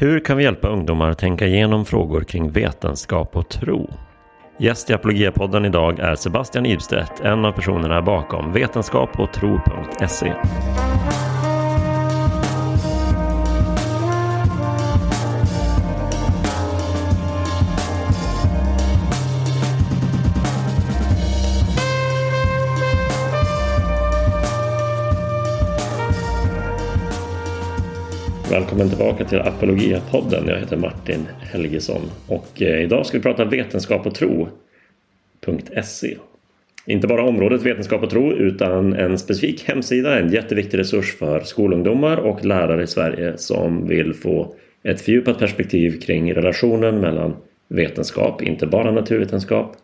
Hur kan vi hjälpa ungdomar att tänka igenom frågor kring vetenskap och tro? Gäst i Apologia-podden idag är Sebastian Ibstedt, en av personerna bakom vetenskap och tro.se. Välkommen tillbaka till Apologia-podden. Jag heter Martin Helgesson och eh, idag ska vi prata vetenskap och tro.se. Inte bara området vetenskap och tro utan en specifik hemsida, en jätteviktig resurs för skolungdomar och lärare i Sverige som vill få ett fördjupat perspektiv kring relationen mellan vetenskap, inte bara naturvetenskap,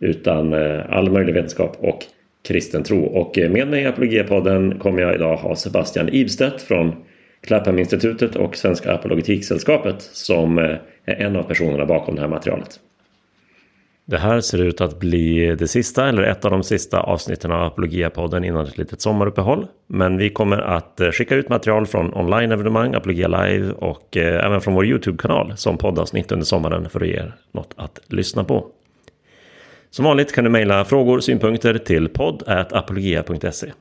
utan eh, all möjlig vetenskap och kristen tro. Och eh, med mig i Apologia-podden kommer jag idag ha Sebastian Ibstedt från Clapham-institutet och Svenska Apologetiksällskapet som eh, är en av personerna bakom det här materialet. Det här ser ut att bli det sista eller ett av de sista avsnitten av Apologia-podden innan ett litet sommaruppehåll. Men vi kommer att eh, skicka ut material från online-evenemang, Apologia Live och eh, även från vår YouTube-kanal som poddavsnitt under sommaren för att ge er något att lyssna på. Som vanligt kan du mejla frågor och synpunkter till podd.apologia.se.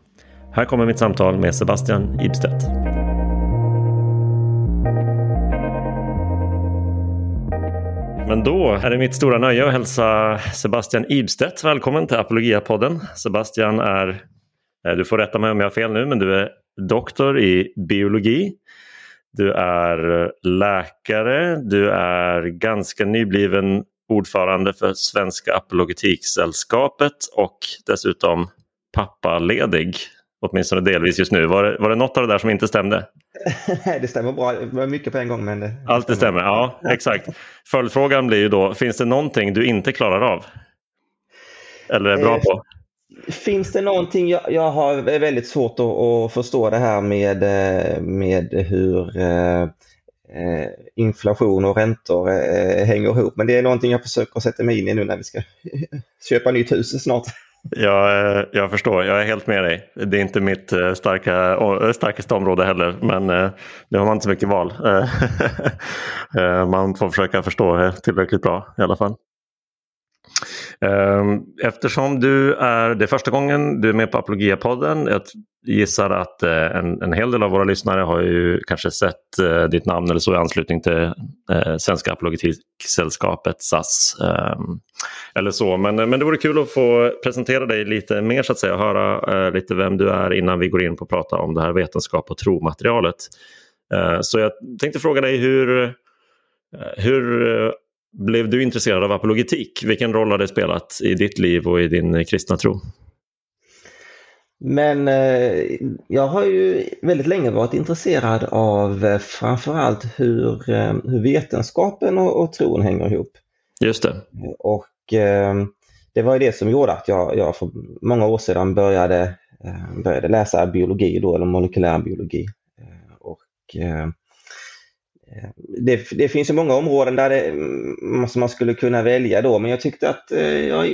Här kommer mitt samtal med Sebastian Ibstedt. Men då är det mitt stora nöje att hälsa Sebastian Ibstedt välkommen till Apologia-podden. Sebastian är, eh, du får rätta mig om jag har fel nu, men du är doktor i biologi. Du är eh, läkare, du är ganska nybliven ordförande för Svenska Apologetiksällskapet och dessutom pappaledig åtminstone delvis just nu. Var det, var det något av det där som inte stämde? det stämmer bra. Det var mycket på en gång. Men det, Allt det stämmer, ja exakt. Följdfrågan blir ju då, finns det någonting du inte klarar av? Eller är bra på? Eh, finns det någonting, jag, jag har väldigt svårt att, att, förstå det här med, eh, med hur eh, eh, inflation och räntor eh, hänger ihop. Men det är någonting jag försöker sätta mig in i nu när vi ska köpa nytt hus snart. Jag, eh, jag förstår, jag är helt med dig. Det är inte mitt eh, starka, eh, starkaste område heller men nu har man inte så mycket val. man får försöka förstå det tillräckligt bra i alla fall. Ehm, eftersom du är, det är första gången du är med på Apologia-podden. Jag gissar att eh, en, en hel del av våra lyssnare har ju kanske sett eh, ditt namn eller så i anslutning till eh, Svenska Apologetiksällskapet, SAS. Ehm, eller så. Men, men det vore kul att få presentera dig lite mer så att säga höra lite vem du är innan vi går in på att prata om det här vetenskap och tromaterialet. Så jag tänkte fråga dig hur, hur blev du intresserad av apologetik? Vilken roll har det spelat i ditt liv och i din kristna tro? Men eh, jag har ju väldigt länge varit intresserad av eh, framförallt hur, eh, hur vetenskapen och, och tron hänger ihop. Just det. Och eh, det var det som gjorde att jag, jag för många år sedan började, eh, började läsa biologi då, eller molekylär biologi. Eh, och det, det, finns ju många områden där det, som man skulle kunna välja då, men jag tyckte att eh, ja,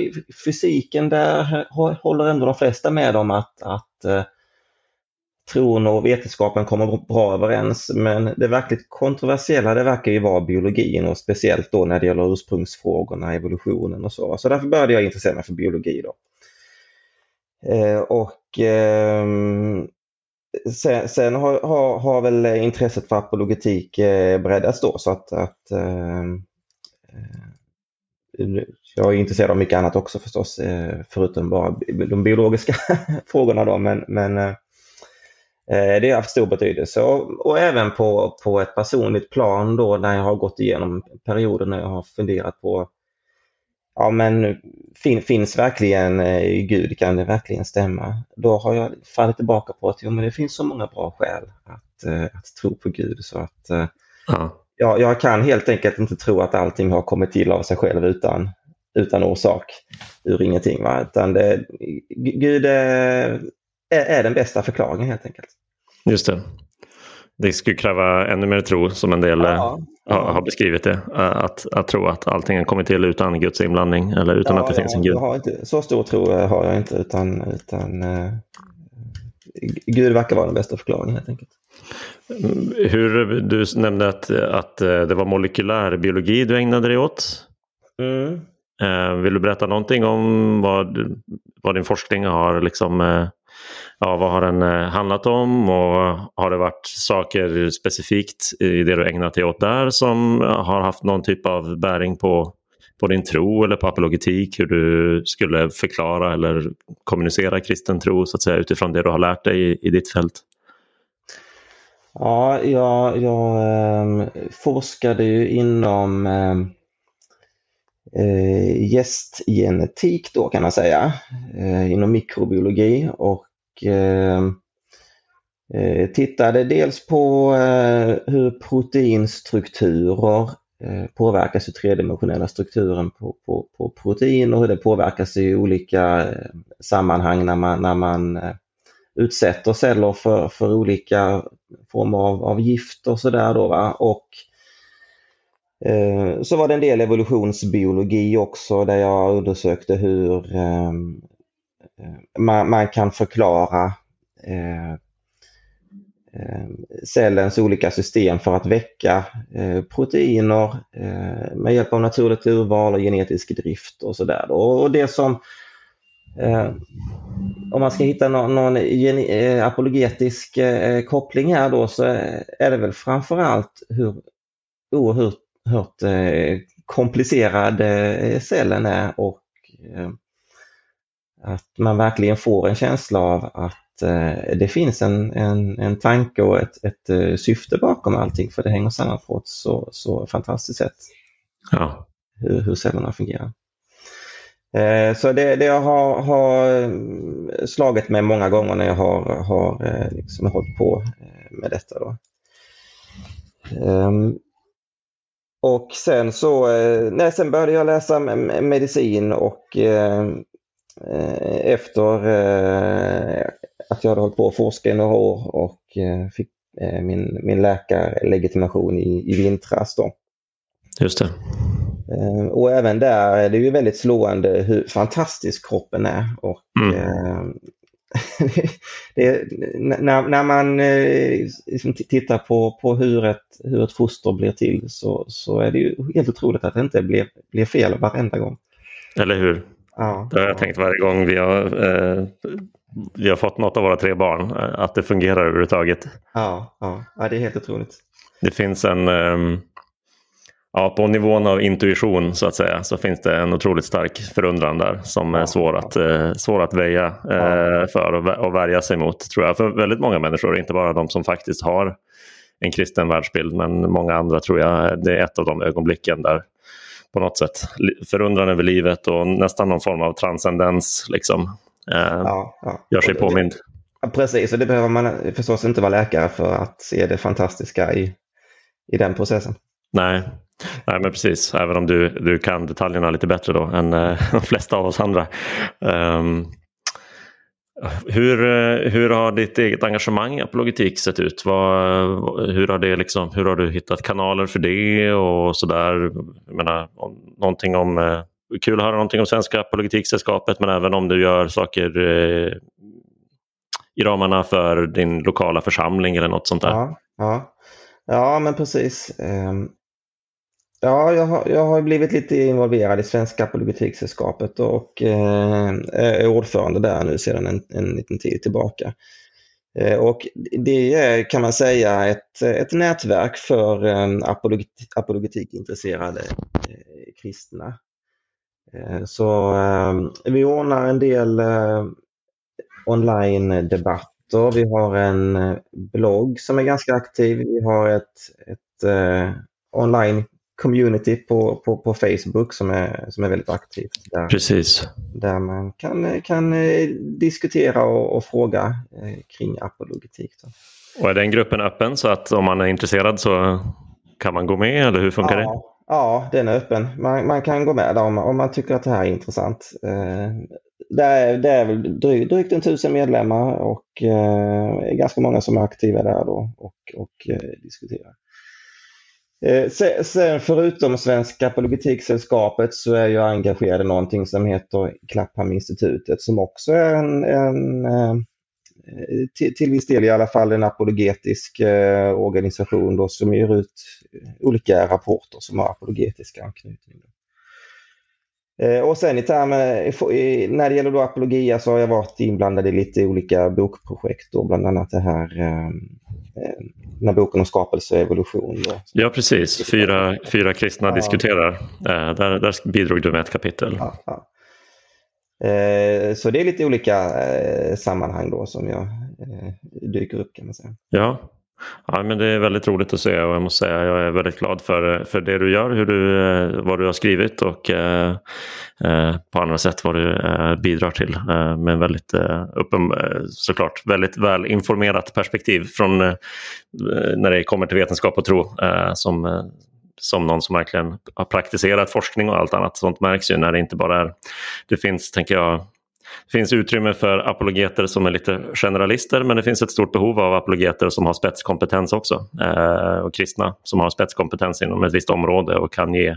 fysiken där håller ändå de flesta med om att, att eh, tron och vetenskapen kommer bra överens. Men det verkligt kontroversiella det verkar ju vara biologin och speciellt då när det gäller ursprungsfrågorna, evolutionen och så. Så därför började jag intressera mig för biologi då. Eh, och eh, sen, sen har, har, har, väl intresset för apologetik eh, breddats då så att, att ehm, eh, jag är intresserad av mycket annat också förstås, eh, förutom bara de biologiska frågorna då, men, men eh, eh, det har haft stor betydelse. Och, och, även på, på ett personligt plan då när jag har gått igenom perioder när jag har funderat på ja men fin, finns verkligen eh, Gud, kan det verkligen stämma? Då har jag fallit tillbaka på att jo, men det finns så många bra skäl att, eh, att tro på Gud så att eh, ja. jag, jag kan helt enkelt inte tro att allting har kommit till av sig själv utan, utan orsak, ur ingenting. Va? Utan det, Gud är, är den bästa förklaringen helt enkelt. Just det. Det skulle kräva ännu mer tro som en del ja har, har beskrivit det. Eh, att, att tro att allting har kommit till utan Guds inblandning eller utan ja, att det finns en Gud. Inte, så stor tro har jag inte utan, utan uh, Gud verkar vara den bästa förklaringen helt enkelt. Hur, du nämnde att, att det var molekylär biologi du ägnade dig åt. Mm. Vill du berätta någonting om vad, vad din forskning har liksom, ja, vad har den eh, handlat om? Och har det varit saker specifikt i det du ägnat dig åt där som eh, har haft någon typ av bäring på på din tro eller på apologetik, hur du skulle förklara eller kommunicera kristen tro så att säga, utifrån det du har lärt dig i, i ditt fält? Ja, jag, jag eh, forskade ju inom ehm, eh, gästgenetik då kan man säga, eh, inom mikrobiologi. Och Ehm, eh, tittade dels på eh, hur proteinstrukturer eh, påverkas i tredimensionella strukturen på, på, på protein och hur det påverkas i olika sammanhang när man, när man utsätter celler för, för olika former av, av gift och sådär då. Va? Och eh, så var det en del evolutionsbiologi också där jag undersökte hur eh, Eh, man, man, kan förklara eh, eh, cellens olika system för att väcka eh, proteiner eh, med hjälp av naturligt urval och genetisk drift och sådär. Och det som eh, om man ska hitta någon, någon apologetisk koppling här då så är det väl framförallt hur oerhört komplicerad cellen är och att man verkligen får en känsla av att eh, det finns en, en, en tanke och ett, ett uh, syfte bakom allting för det hänger samman på ett så, så fantastiskt sätt. Ja. Hur, hur cellerna fungerar. Eh, så det, det jag har, har, slagit mig många gånger när jag har, har eh, liksom hållit på eh, med detta. Då. Um, och sen så, nej, sen började jag läsa medicin och efter att jag hade hållit på att forska i några år och eh, fick eh, min, min läkarlegitimation i, i vintras. Då. Just det. Eh, och även där är det ju väldigt slående hur fantastisk kroppen är. Och, mm. det, när, när man liksom tittar på, på hur, ett, hur ett foster blir till så, så är det ju helt otroligt att det inte blir, blir fel varenda gång. Eller hur? Ja. Det har jag tänkt varje gång vi har eh, vi har fått något av våra tre barn, eh, att det fungerar överhuvudtaget. Ja, ja. ja det är helt otroligt. Det finns en, ehm, ja på nivån av intuition så att säga, så finns det en otroligt stark förundran där som är svår att, eh, svår att väja eh, för och värja sig mot tror jag. För väldigt många människor, inte bara de som faktiskt har en kristen världsbild, men många andra tror jag, det är ett av de ögonblicken där på något sätt förundran över livet och nästan någon form av transcendens liksom, Eh, ja, ja. gör sig påmind. Ja, precis, och det behöver man förstås inte vara läkare för att se det fantastiska i, i den processen. Nej, Nej, men precis. Även om du, du kan detaljerna lite bättre då än äh, de flesta av oss andra. Um, hur, eh, hur har ditt eget engagemang i apologetik sett ut? Vad, hur, har det liksom, hur har du hittat kanaler för det och sådär? Jag menar, någonting om eh, kul att höra någonting om Svenska Apologetiksällskapet men även om du gör saker eh, i ramarna för din lokala församling eller något sånt där. Ja, ja. ja men precis. Um, ja, jag har, jag har blivit lite involverad i Svenska Apologetiksällskapet och eh, är ordförande där nu sedan en, en liten tid tillbaka. Eh, och det är kan man säga ett, ett nätverk för eh, um, apologetikintresserade eh, kristna Eh, så eh, vi ordnar en del eh, online-debatter. Vi har en eh, blogg som är ganska aktiv. Vi har ett, ett online community på, på, på Facebook som är, som är väldigt aktivt. Där, Precis. Där man kan, kan diskutera och, och fråga kring apologetik. Och är den gruppen öppen så att om man är intresserad så kan man gå med eller hur funkar ja, det? Ja, den är öppen. Man, man kan gå med där om, om, man tycker att det här är intressant. Eh, det, är, det är väl drygt, drygt en tusen medlemmar och eh, ganska många som är aktiva där då och, och eh, diskuterar. Eh, sen förutom Svenska Apologetiksällskapet så är jag engagerad i någonting som heter Klapphamninstitutet som också är en, en, eh, till, till viss del i alla fall en apologetisk eh, organisation då, som ger ut olika rapporter som har apologetisk anknytning. Eh, och sen i termer, när det gäller då apologia så har jag varit inblandad i lite olika bokprojekt, då, bland annat det här eh, eh när boken om skapelse och evolution. Då. Ja precis, fyra, fyra kristna ja. diskuterar. Eh, där, där bidrog du med ett kapitel. Ja, ja. Eh, så det är lite olika eh, sammanhang då som jag eh, dyker upp kan man säga. Ja, Ja, men det är väldigt roligt att se och jag måste säga att jag är väldigt glad för, för det du gör, hur du, eh, vad du har skrivit och eh, eh, på andra sätt vad du eh, bidrar till. Eh, med väldigt, eh, uppen, eh, såklart, väldigt väl informerat perspektiv från när det kommer till vetenskap och tro. som, som någon som verkligen har praktiserat forskning och allt annat. Sånt märks ju när det inte bara är... Det finns, tänker jag, det finns utrymme för apologeter som är lite generalister men det finns ett stort behov av apologeter som har spetskompetens också. Eh, och kristna som har spetskompetens inom ett visst område och kan ge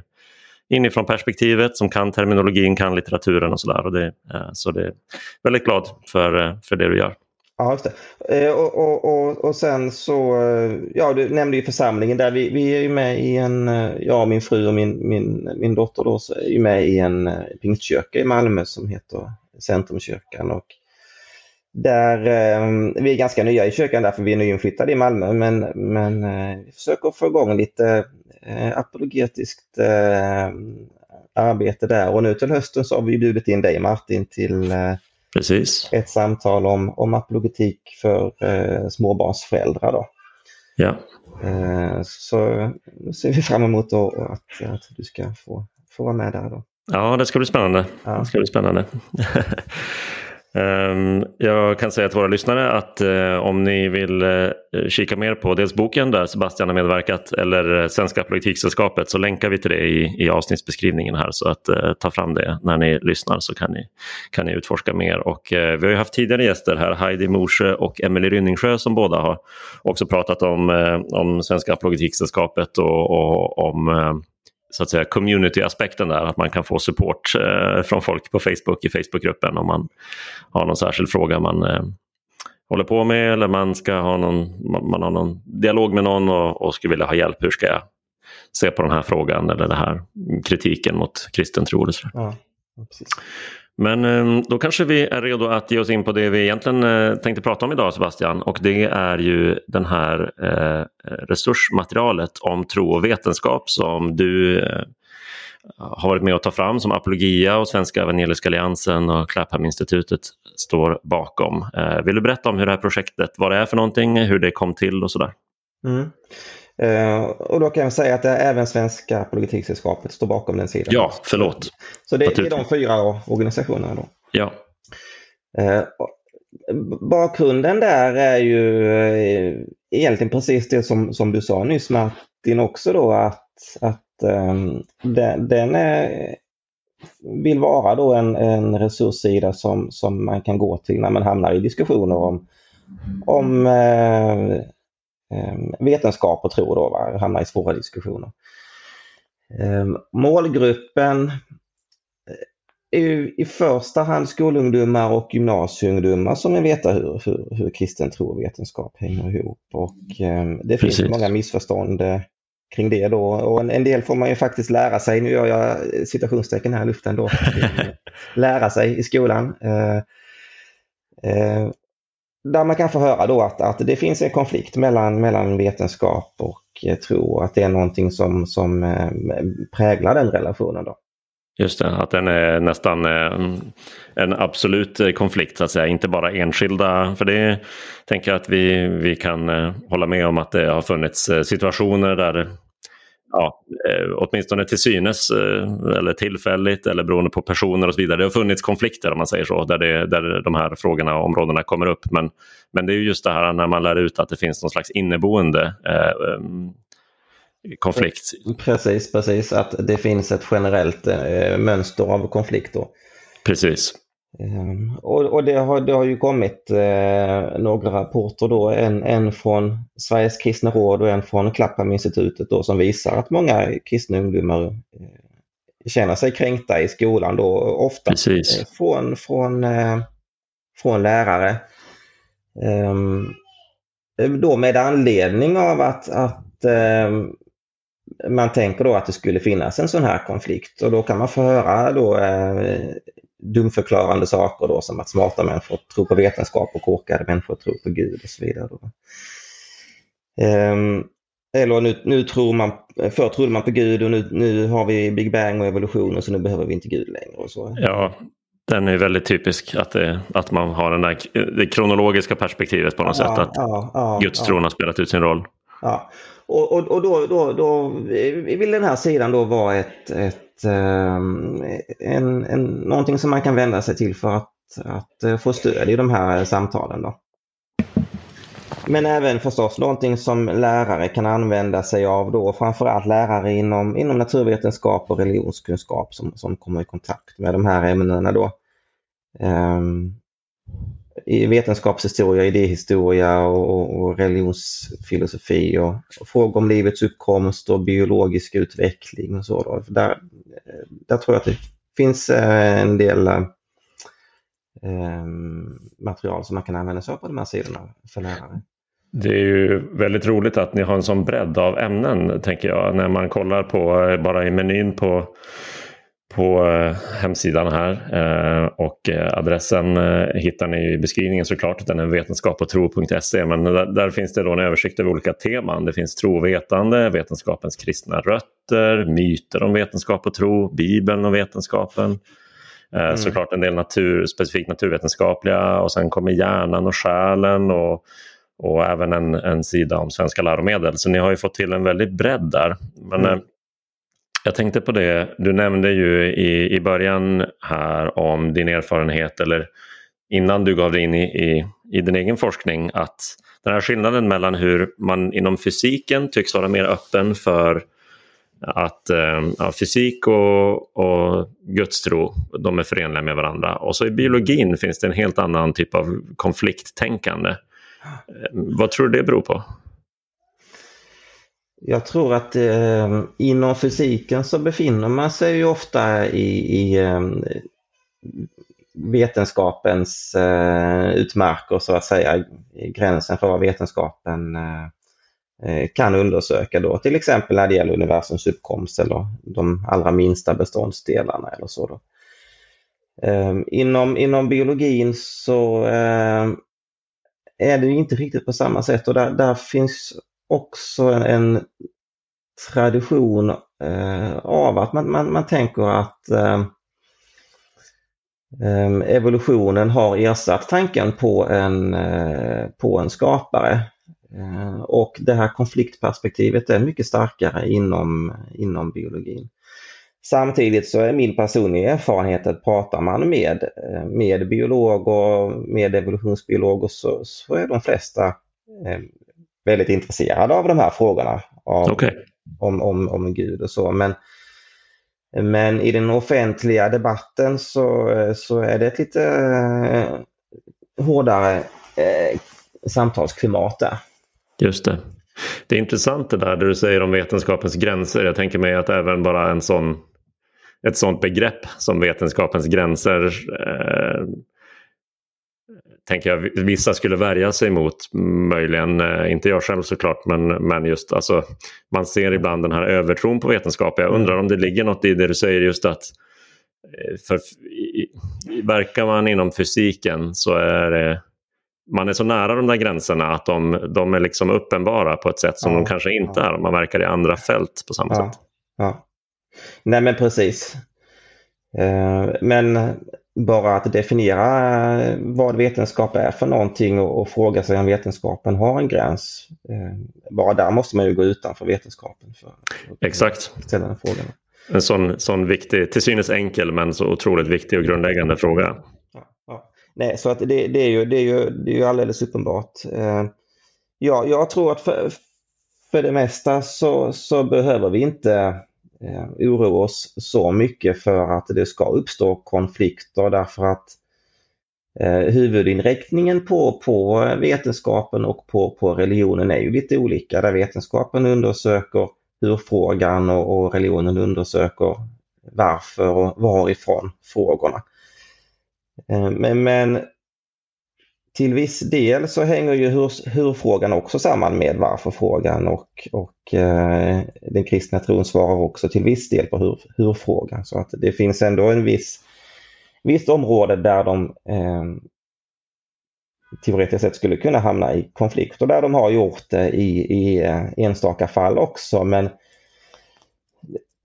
inifrån perspektivet, som kan terminologin, kan litteraturen och sådär. Eh, så det är väldigt glad för, eh, för det du gör. Ja, just det. Eh, och, och, och, och, sen så, eh, ja du nämnde ju församlingen där. Vi, vi är ju med i en, eh, jag min fru och min, min, min dotter då, så är med i en eh, pingstkyrka i Malmö som heter Centrumkyrkan. Och där, vi är ganska nya i kyrkan därför vi är nyinflyttade i Malmö men, men vi försöker få igång lite apologetiskt arbete där och nu till hösten så har vi bjudit in dig Martin till Precis. ett samtal om, om apologetik för eh, småbarnsföräldrar. Då. Ja. Eh, så ser vi fram emot då att, att du ska få, få vara med där. Då. Ja, det ska bli spännande. Ja. Det ska bli spännande. Ehm, jag kan säga till våra lyssnare att eh, om ni vill eh, kika mer på dels boken där Sebastian har medverkat eller eh, Svenska Politiksällskapet så länkar vi till det i, i avsnittsbeskrivningen här så att ta fram det när ni lyssnar så kan ni, kan ni utforska mer. Och vi har haft tidigare gäster här, Heidi Morsö och Emelie Rynningsjö som båda har också pratat om, om Svenska Politiksällskapet och, och om så att säga community-aspekten där, att man kan få support eh, från folk på Facebook i Facebookgruppen om man har någon särskild fråga man eh, håller på med eller man ska ha någon, man har någon dialog med någon och, och skulle vilja ha hjälp. Hur ska jag se på den här frågan eller den här kritiken mot kristen tro? Ja, precis. Men ehm, då kanske vi är redo att ge oss in på det vi egentligen eh, tänkte prata om idag Sebastian och det är ju den här eh, resursmaterialet om tro och vetenskap som du eh, har varit med att ta fram som Apologia och Svenska Evangeliska Alliansen och Clapham-institutet står bakom. Vill du berätta om hur det här projektet, vad det är för någonting, hur det kom till och sådär? Mm. Uh, och då kan jag säga att det även Svenska Politiksällskapet står bakom den sidan. Ja, förlåt. Så det, är de fyra organisationerna då. Ja. Uh, bakgrunden där är ju uh, egentligen precis det som, som du sa nyss Martin också då att, att um, den, den är, vill vara då en, en resurssida som, som man kan gå till när man hamnar i diskussioner om, om Ehm, vetenskap och tro då, va? hamnar i svåra diskussioner. Ehm, målgruppen eh, är i första hand skolungdomar och gymnasieungdomar som vill veta hur, hur, hur kristen tro och vetenskap hänger ihop. Och, um, det Precis. finns många missförstånd uh, kring det då och en, en, del får man ju faktiskt lära sig, nu gör jag citationstecken här i luften då, lära sig i skolan. Uh, uh, där man kan få höra då att, att det finns en konflikt mellan, mellan vetenskap och eh, tro och att det är någonting som, som eh, präglar den relationen. Då. Just det, att den är nästan eh, en absolut konflikt, så att säga. inte bara enskilda. För det tänker jag att vi, vi kan hålla med om att det har funnits situationer där ja, eh, åtminstone till synes eh, eller tillfälligt eller beroende på personer och så vidare. Det har funnits konflikter om man säger så, där, det, där de här frågorna och områdena kommer upp. Men, men det är just det här när man lär ut att det finns någon slags inneboende eh, konflikt. Precis, precis. Att det finns ett generellt eh, mönster av konflikt. Då. Precis. Ehm, och, och det, har, det har ju kommit eh, några rapporter då, en, en från Sveriges kristna råd och en från Clapham-institutet då som visar att många kristna ungdomar eh, känner sig kränkta i skolan då, ofta Precis. från, från, eh, från lärare. Um, då med anledning av att, att um, man tänker då att det skulle finnas en sån här konflikt och då kan man få höra då eh, dumförklarande saker då som att smarta människor tror på vetenskap och korkade människor tror på Gud och så vidare. Då. Um, eller nu, nu tror man, förr trodde man på Gud och nu, nu har vi Big Bang och evolution och så nu behöver vi inte Gud längre. Och så. Ja, den är väldigt typisk att, det, att man har den där, det kronologiska perspektivet på något ja, sätt. Att ja, ja, gudstron har spelat ut sin roll. Ja, och, och, och då, då, då vill den här sidan då vara ett, ett, ett, ehm, en, en, någonting som man kan vända sig till för att, att eh, få stöd i de här samtalen. Då. Men även förstås någonting som lärare kan använda sig av då, framförallt lärare inom, inom naturvetenskap och religionskunskap som, som kommer i kontakt med de här ämnena då. Um, I vetenskapshistoria, idéhistoria och, och religionsfilosofi och, och, frågor om livets uppkomst och biologisk utveckling och så. Då. Där, Eh, där tror jag att det finns eh, en del eh, material som man kan använda sig av på de här sidorna för lärare. Det är ju väldigt roligt att ni har en sån bredd av ämnen tänker jag. När man kollar på bara i menyn på, på eh, hemsidan här eh, och adressen eh, hittar ni i beskrivningen såklart. Den är vetenskap och tro.se men där, där, finns det då en översikt över olika teman. Det finns trovetande, vetenskapens kristna rötter, myter om vetenskap och tro, bibeln och vetenskapen. Mm. Såklart en del natur, specifikt naturvetenskapliga och sen kommer hjärnan och själen och och även en, en sida om svenska läromedel. Så ni har ju fått till en väldigt bredd där. Men mm. Eh, jag tänkte på det, du nämnde ju i, i början här om din erfarenhet eller innan du gav dig in i, i, i din egen forskning att den här skillnaden mellan hur man inom fysiken tycks vara mer öppen för att eh, ja, fysik och, och gudstro de är förenliga med varandra. Och så i biologin finns det en helt annan typ av konflikttänkande. Vad tror du det beror på? Jag tror att eh, inom fysiken så befinner man sig ju ofta i, i eh, vetenskapens eh, utmarker så att säga, gränsen för vad vetenskapen eh, eh, kan undersöka då. Till exempel när det gäller universums uppkomst eller de allra minsta beståndsdelarna eller så. Då. Eh, inom, inom biologin så ehm, är det inte riktigt på samma sätt och där, där finns också en, en tradition eh, av att man, man, man tänker att eh, eh, evolutionen har ersatt tanken på en, eh, på en skapare. Eh, och det här konfliktperspektivet är mycket starkare inom, inom biologin. Samtidigt så är min personliga erfarenhet att pratar man med, eh, med biologer, med evolutionsbiologer så, så är de flesta eh, väldigt intresserade av de här frågorna. Av, okay. om, om, om Gud och så. Men, men i den offentliga debatten så, så är det ett lite eh, hårdare eh, samtalsklimat där. Just det. Det är intressant det där det du säger om vetenskapens gränser. Jag tänker mig att även bara en sån ett sådant begrepp som vetenskapens gränser eh, tänker jag vissa skulle värja sig mot. Möjligen, eh, inte jag själv såklart, men, men just alltså, man ser ibland den här övertron på vetenskap. Jag undrar om det ligger något i det du säger just att eh, för, verkar man inom fysiken så är det man är så nära de där gränserna att de, de är liksom uppenbara på ett sätt som ja, de kanske inte ja. är om man verkar i andra fält på samma ja, sätt. Ja. Nej men precis. Eh, men bara att definiera eh, vad vetenskap är för någonting och fråga sig om vetenskapen har en gräns. Eh, bara där måste man ju gå utanför vetenskapen. För att Exakt. Ställa den frågan. En sån, sån viktig, till synes enkel men så otroligt viktig och grundläggande fråga. Ja, ja. Nej, så att det, det, är ju, det, är ju, det är ju alldeles uppenbart. Ja, jag tror att för, för det mesta så, så behöver vi inte eh, oroa oss så mycket för att det ska uppstå konflikter därför att eh, huvudinriktningen på, på vetenskapen och på, på religionen är ju lite olika. Där vetenskapen undersöker hur-frågan och, och religionen undersöker varför och varifrån frågorna. Eh, men, men till viss del så hänger ju hur, hur-frågan också samman med varför-frågan och, och eh, den kristna tron svarar också till viss del på hur, hur-frågan. Så att det finns ändå en viss, visst område där de eh, teoretiskt sett skulle kunna hamna i konflikt och där de har gjort det i, i eh, enstaka fall också. Men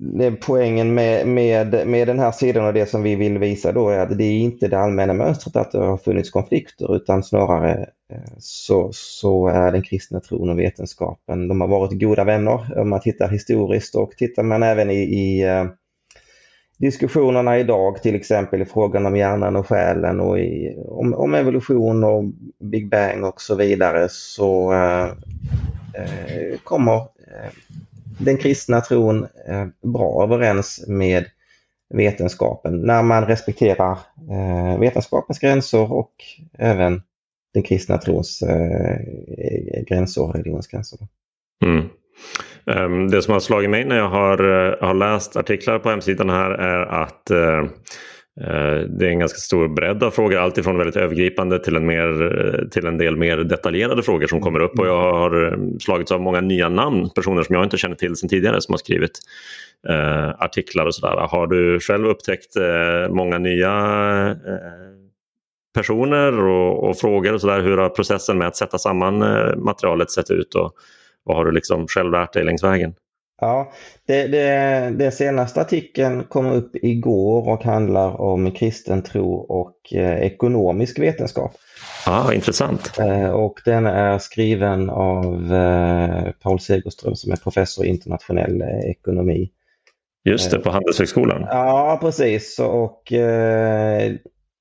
det poängen med, med, med den här sidan och det som vi vill visa då är att det är inte det allmänna mönstret att det har funnits konflikter utan snarare eh, så, så är den kristna tron och vetenskapen, de har varit goda vänner om man tittar historiskt och tittar man även i, i eh, diskussionerna idag till exempel i frågan om hjärnan och själen och i, om, om evolution och Big Bang och så vidare så eh, eh kommer kommer den kristna tron eh, bra överens med vetenskapen när man respekterar eh, vetenskapens gränser och även den kristna trons eh, gränser och religionsgränser. Mm. Ehm, det som har slagit mig när jag har, har läst artiklar på hemsidan här är att Eh, Eh, det är en ganska stor bredd av frågor, alltifrån väldigt övergripande till en, mer, till en del mer detaljerade frågor som kommer upp. Och jag har eh, slagits av många nya namn, personer som jag inte känner till sedan tidigare som har skrivit eh, artiklar och sådär. Har du själv upptäckt eh, många nya eh, personer och, och, frågor och sådär? Hur har processen med att sätta samman eh, materialet sett ut och vad har du liksom själv lärt dig längs vägen? Ja, det, det, den senaste artikeln kom upp igår och handlar om kristen tro och eh, ekonomisk vetenskap. Ah, intressant. Eh, och den är skriven av eh, Paul Segerström som är professor i internationell eh, ekonomi. Just det, på Handelshögskolan. Ja, precis. Och eh,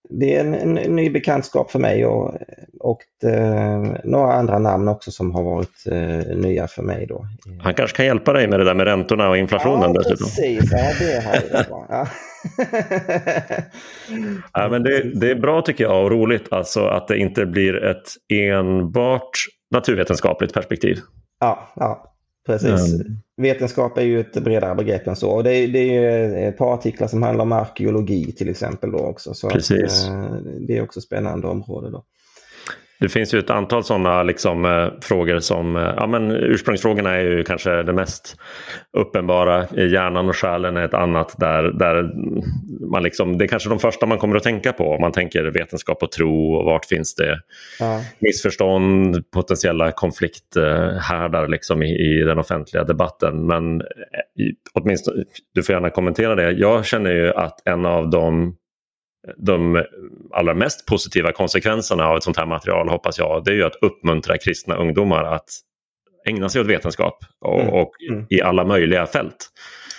det är en, en, ny bekantskap för mig och, och det, eh, några andra namn också som har varit eh, nya för mig. Då. Han kanske kan hjälpa dig med det där med räntorna och inflationen ja, dessutom. Precis, ja det har jag. Ja. ja, men det, det, är bra tycker jag och roligt alltså att det inte blir ett enbart naturvetenskapligt perspektiv. Ja, ja Precis. Mm. Vetenskap är ju ett bredare begrepp än så. Och det, är, det är ett par artiklar som handlar om arkeologi till exempel då också. Så Precis. Att, eh, det är också spännande område. Då. Det finns ju ett antal sådana liksom, eh, frågor som, eh, ja men ursprungsfrågorna är ju kanske det mest uppenbara. Hjärnan och själen är ett annat där, där man liksom, det är kanske de första man kommer att tänka på om man tänker vetenskap och tro och vart finns det ja. missförstånd, potentiella konflikthärdar liksom i, i den offentliga debatten. Men i, åtminstone, du får gärna kommentera det. Jag känner ju att en av de de allra mest positiva konsekvenserna av ett sånt här material hoppas jag, det är ju att uppmuntra kristna ungdomar att ägna sig åt vetenskap och, mm. och mm. i alla möjliga fält.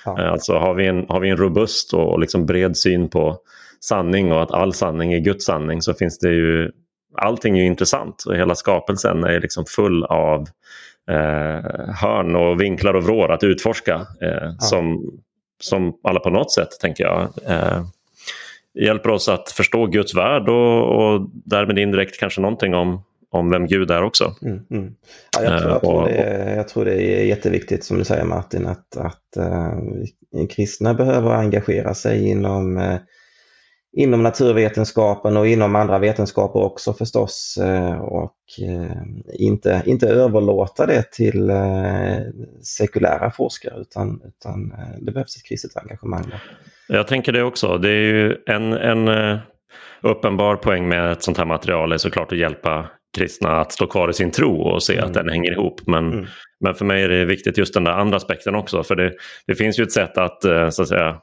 Ja. Eh, alltså har vi en, har vi en robust och liksom bred syn på sanning och att all sanning är Guds sanning så finns det ju allting är intressant och hela skapelsen är liksom full av eh, hörn och vinklar och vrår att utforska eh, ja. som, som alla på något sätt tänker jag eh, hjälper oss att förstå Guds värld och, och därmed indirekt kanske någonting om, om vem Gud är också. Mm, mm. Ja, jag, tror, jag, tror det är, jag tror det är jätteviktigt som du säger Martin att, att uh, kristna behöver engagera sig inom, uh, inom naturvetenskapen och inom andra vetenskaper också förstås uh, och inte, inte överlåta det till sekulära forskare utan, utan det behövs ett kristet engagemang. Där. Jag tänker det också. Det är ju en, en uh, uppenbar poäng med ett sånt här material är såklart att hjälpa kristna att stå kvar i sin tro och se mm. att den hänger ihop. Men, mm. men för mig är det viktigt just den där andra aspekten också. För det, det finns ju ett sätt att, uh, så att säga,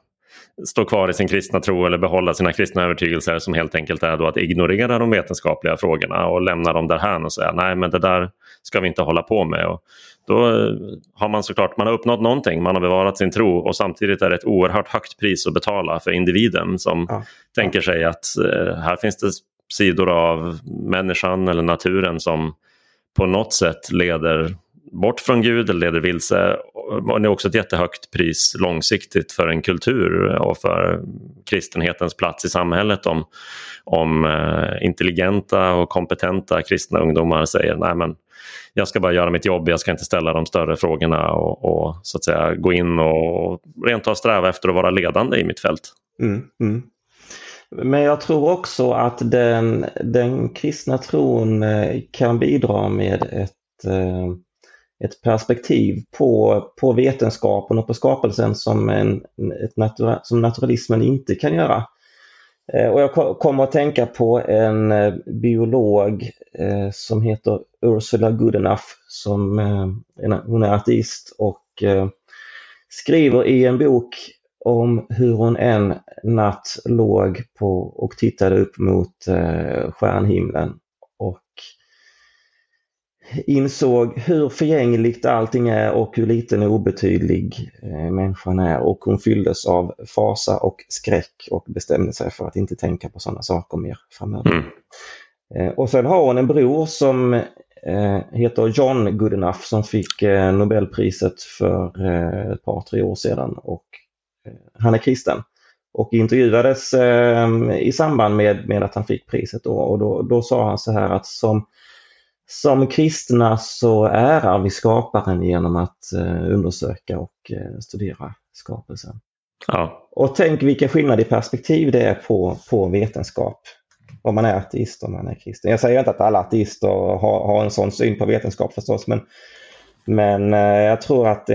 stå kvar i sin kristna tro eller behålla sina kristna övertygelser som helt enkelt är då att ignorera de vetenskapliga frågorna och lämna dem därhän och säga nej men det där ska vi inte hålla på med. Och då eh, har man såklart man har uppnått någonting, man har bevarat sin tro och samtidigt är det ett oerhört högt pris att betala för individen som ja. tänker sig att eh, här finns det sidor av människan eller naturen som på något sätt leder bort från Gud eller leder vilse. Och det är också ett jättehögt pris långsiktigt för en kultur och för kristenhetens plats i samhället om, om eh, intelligenta och kompetenta kristna ungdomar säger nej men jag ska bara göra mitt jobb, jag ska inte ställa de större frågorna och, och så att säga gå in och rent av sträva efter att vara ledande i mitt fält. Mm, mm. Men jag tror också att den, den kristna tron eh, kan bidra med ett, eh, ett perspektiv på, på vetenskapen och på skapelsen som, en, ett natura, som naturalismen inte kan göra. Eh, och jag kommer att tänka på en eh, biolog eh, som heter Ursula Goodenough som hon är ateist och skriver i en bok om hur hon en natt låg på och tittade upp mot stjärnhimlen insåg hur förgängligt allting är och hur liten och obetydlig eh, människan är och hon fylldes av fasa och skräck och bestämde sig för att inte tänka på sådana saker mer framöver. Mm. Eh, och sen har hon en bror som eh, heter John Goodenough som fick Nobelpriset för ett par, tre år sedan och han är kristen och intervjuades i samband med, med att han fick priset då, och då, då sa han så här att som, som kristna så ärar vi skaparen genom att eh, undersöka och eh, studera skapelsen. Ja. Och tänk vilken skillnad i perspektiv det är på, på vetenskap. Om man är ateist och man är kristen. Jag säger inte att alla ateister har, har en sån syn på vetenskap förstås, men, men jag tror att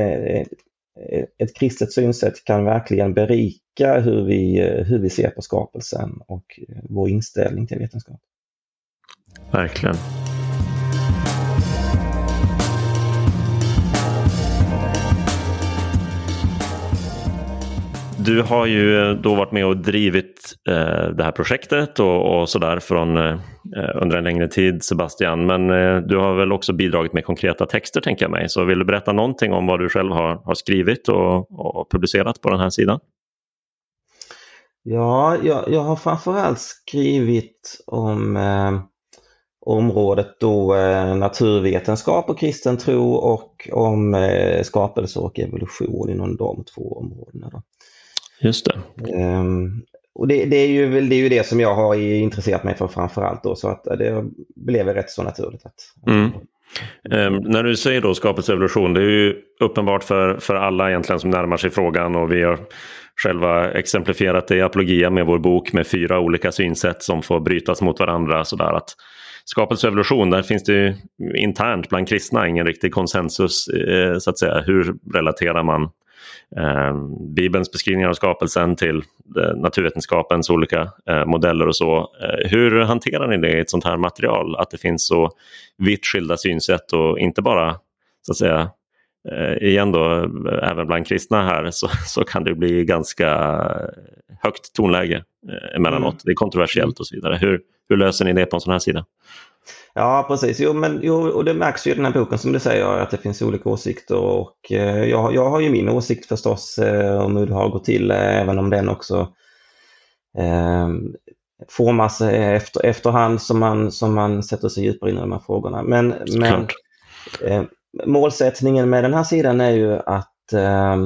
ett kristet synsätt kan verkligen berika hur vi, hur vi ser på skapelsen och vår inställning till vetenskap. Verkligen. Du har ju eh, då varit med och drivit eh, det här projektet och, och sådär från eh, under en längre tid Sebastian. Men eh, du har väl också bidragit med konkreta texter tänker jag mig. Så vill du berätta någonting om vad du själv har, har skrivit och, och, publicerat på den här sidan? Ja, jag, jag har framförallt skrivit om eh, området då eh, naturvetenskap och kristen tro och om eh, skapelse och evolution inom de två områdena. Då. Just det. Um, och det, det, är ju, det är ju det som jag har intresserat mig för framförallt då, så att det blev rätt så naturligt. Att, mm. Um, när du säger då skapelse evolution, det är ju uppenbart för, för alla egentligen som närmar sig frågan och vi har själva exemplifierat det i Apologia med vår bok med fyra olika synsätt som får brytas mot varandra. Sådär att skapelse evolution, där finns det ju internt bland kristna ingen riktig konsensus eh, så att säga. Hur relaterar man eh, Bibelns beskrivningar av skapelsen till eh, naturvetenskapens olika eh, modeller och så. Eh, hur hanterar ni det i ett sånt här material? Att det finns så vitt skilda synsätt och inte bara så att säga igen då, även bland kristna här så, så kan det bli ganska högt tonläge emellanåt. Mm. Det är kontroversiellt och så vidare. Hur, hur löser ni det på en sån här sida? Ja, precis. Jo, men, jo, och det märks ju i den här boken som du säger att det finns olika åsikter och eh, jag, jag har ju min åsikt förstås eh, om hur det har gått till, eh, även om den också eh, formas efter, efterhand som man, som man sätter sig djupare in i de här frågorna. Men, men eh, målsättningen med den här sidan är ju att eh,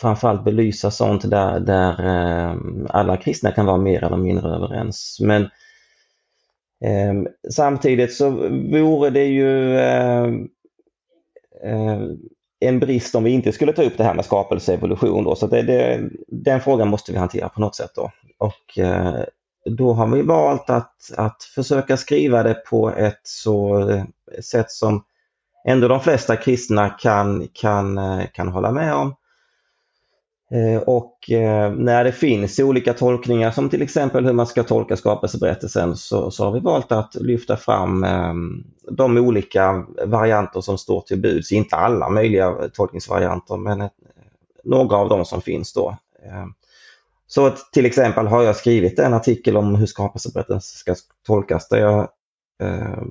framförallt belysa sånt där, där eh, alla kristna kan vara mer eller mindre överens. Men Ehm, samtidigt så vore det ju eh, eh, en brist om vi inte skulle ta upp det här med skapelse och evolution. Då. Så det, det, den frågan måste vi hantera på något sätt. Då. Och eh, då har vi valt att, att försöka skriva det på ett så eh, sätt som ändå de flesta kristna kan, kan, eh, kan hålla med om. Eh, och eh, när det finns olika tolkningar som till exempel hur man ska tolka skapelseberättelsen så, så har vi valt att lyfta fram ehm, de olika varianter som står till buds. Inte alla möjliga tolkningsvarianter men några av dem som finns då. Ehm, så till exempel har jag skrivit en artikel om hur skapelseberättelsen ska tolkas där jag ehm,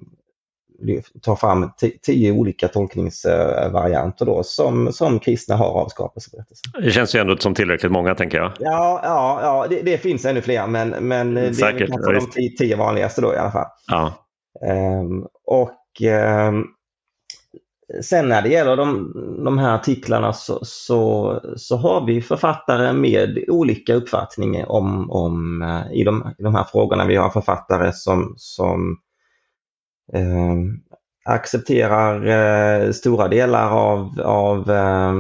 ta fram tio olika tolkningsvarianter då som, som kristna har av skapelseberättelsen. Det känns ju ändå som tillräckligt många tänker jag. Ja, ja, ja det, det finns ännu fler men, men det Säkert, är kanske de tio, tio, vanligaste då i alla fall. Ja. Um, och um, Sen när det gäller de, de här artiklarna så, så, så, har vi författare med olika uppfattningar om, om uh, i, de, i de här frågorna. Vi har författare som, som eh, accepterar eh, stora delar av, av eh,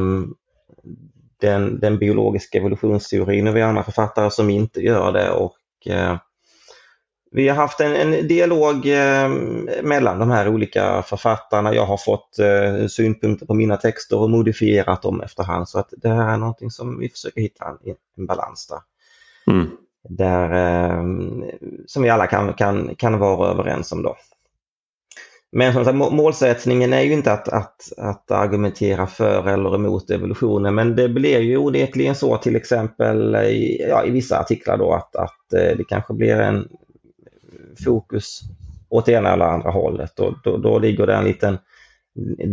den, den biologiska evolutionsteorin och vi har andra författare som inte gör det. Och, eh, vi har haft en, en dialog eh, mellan de här olika författarna. Jag har fått eh, synpunkter på mina texter och modifierat dem efterhand. Så att det här är någonting som vi försöker hitta en, en balans där. Mm. där eh, som vi alla kan, kan, kan vara överens om. Då. Men som sagt, målsättningen är ju inte att, att, att argumentera för eller emot evolutionen men det blir ju onekligen så till exempel i, ja, i vissa artiklar då att, att eh, det kanske blir en fokus åt ena eller andra hållet och då, då ligger det en liten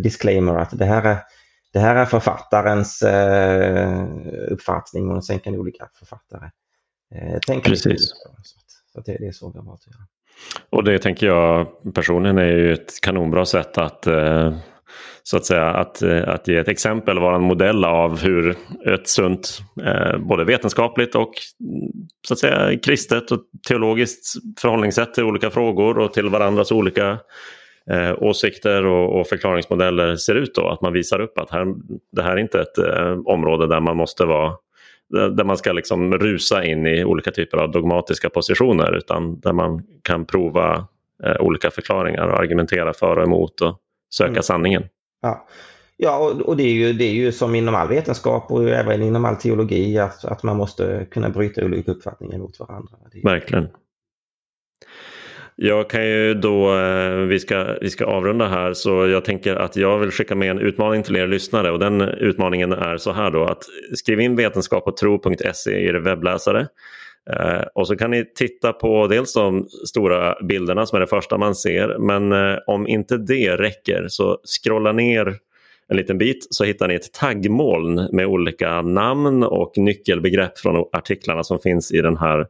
disclaimer att det här är, det här är författarens eh, uppfattning och sen kan olika författare eh, tänka Precis. Så, så det, det är så valt att göra. Och det tänker jag personligen är ju ett kanonbra sätt att eh, så att säga att, eh, att ge ett exempel, vara en modell av hur ett sunt, eh, både vetenskapligt och mm, så att säga kristet och teologiskt förhållningssätt till olika frågor och till varandras olika eh, åsikter och, och, förklaringsmodeller ser ut då. Att man visar upp att här, det här är inte ett eh, område där man måste vara där man ska liksom rusa in i olika typer av dogmatiska positioner utan där man kan prova eh, olika förklaringar och argumentera för och emot och söka mm. sanningen. Ja, ja och, och, det, är ju, det är ju som inom all vetenskap och även inom all teologi att, att man måste kunna bryta olika uppfattningar mot varandra. Verkligen. Jag kan ju då, eh, vi ska, vi ska avrunda här så jag tänker att jag vill skicka med en utmaning till er lyssnare. Och den utmaningen är så här då att skriv in vetenskap och tro.se i er webbläsare. Eh, och så kan ni titta på dels de stora bilderna som är det första man ser men eh, om inte det räcker så scrolla ner en liten bit så hittar ni ett taggmoln med olika namn och nyckelbegrepp från artiklarna som finns i den här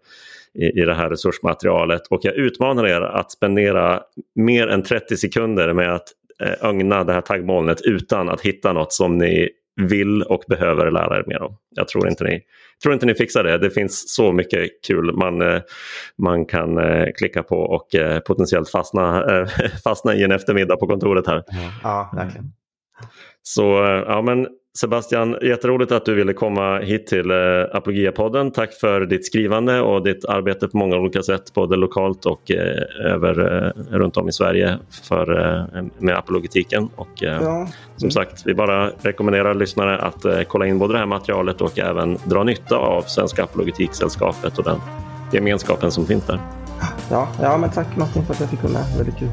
i, i det här resursmaterialet och jag utmanar er att spendera mer än 30 sekunder med att eh, ögna det här taggmolnet utan att hitta något som ni vill och behöver lära er mer om. Jag tror inte ni, tror inte ni fixar det. Det finns så mycket kul man, eh, man kan eh, klicka på och eh, potentiellt fastna, fastna i en eftermiddag på kontoret här. Ja, verkligen. Så ja, men Sebastian, jätteroligt att du ville komma hit till eh, Apologia-podden. Tack för ditt skrivande och ditt arbete på många olika sätt, både lokalt och eh, över, eh, runt om i Sverige för, med apologetiken. Och, ja. Som sagt, vi bara rekommenderar lyssnare att kolla in både det här materialet och även dra nytta av Svenska Apologetiksällskapet och den gemenskapen som finns där. Ja, ja men tack Martin för att jag fick vara med. Väldigt kul.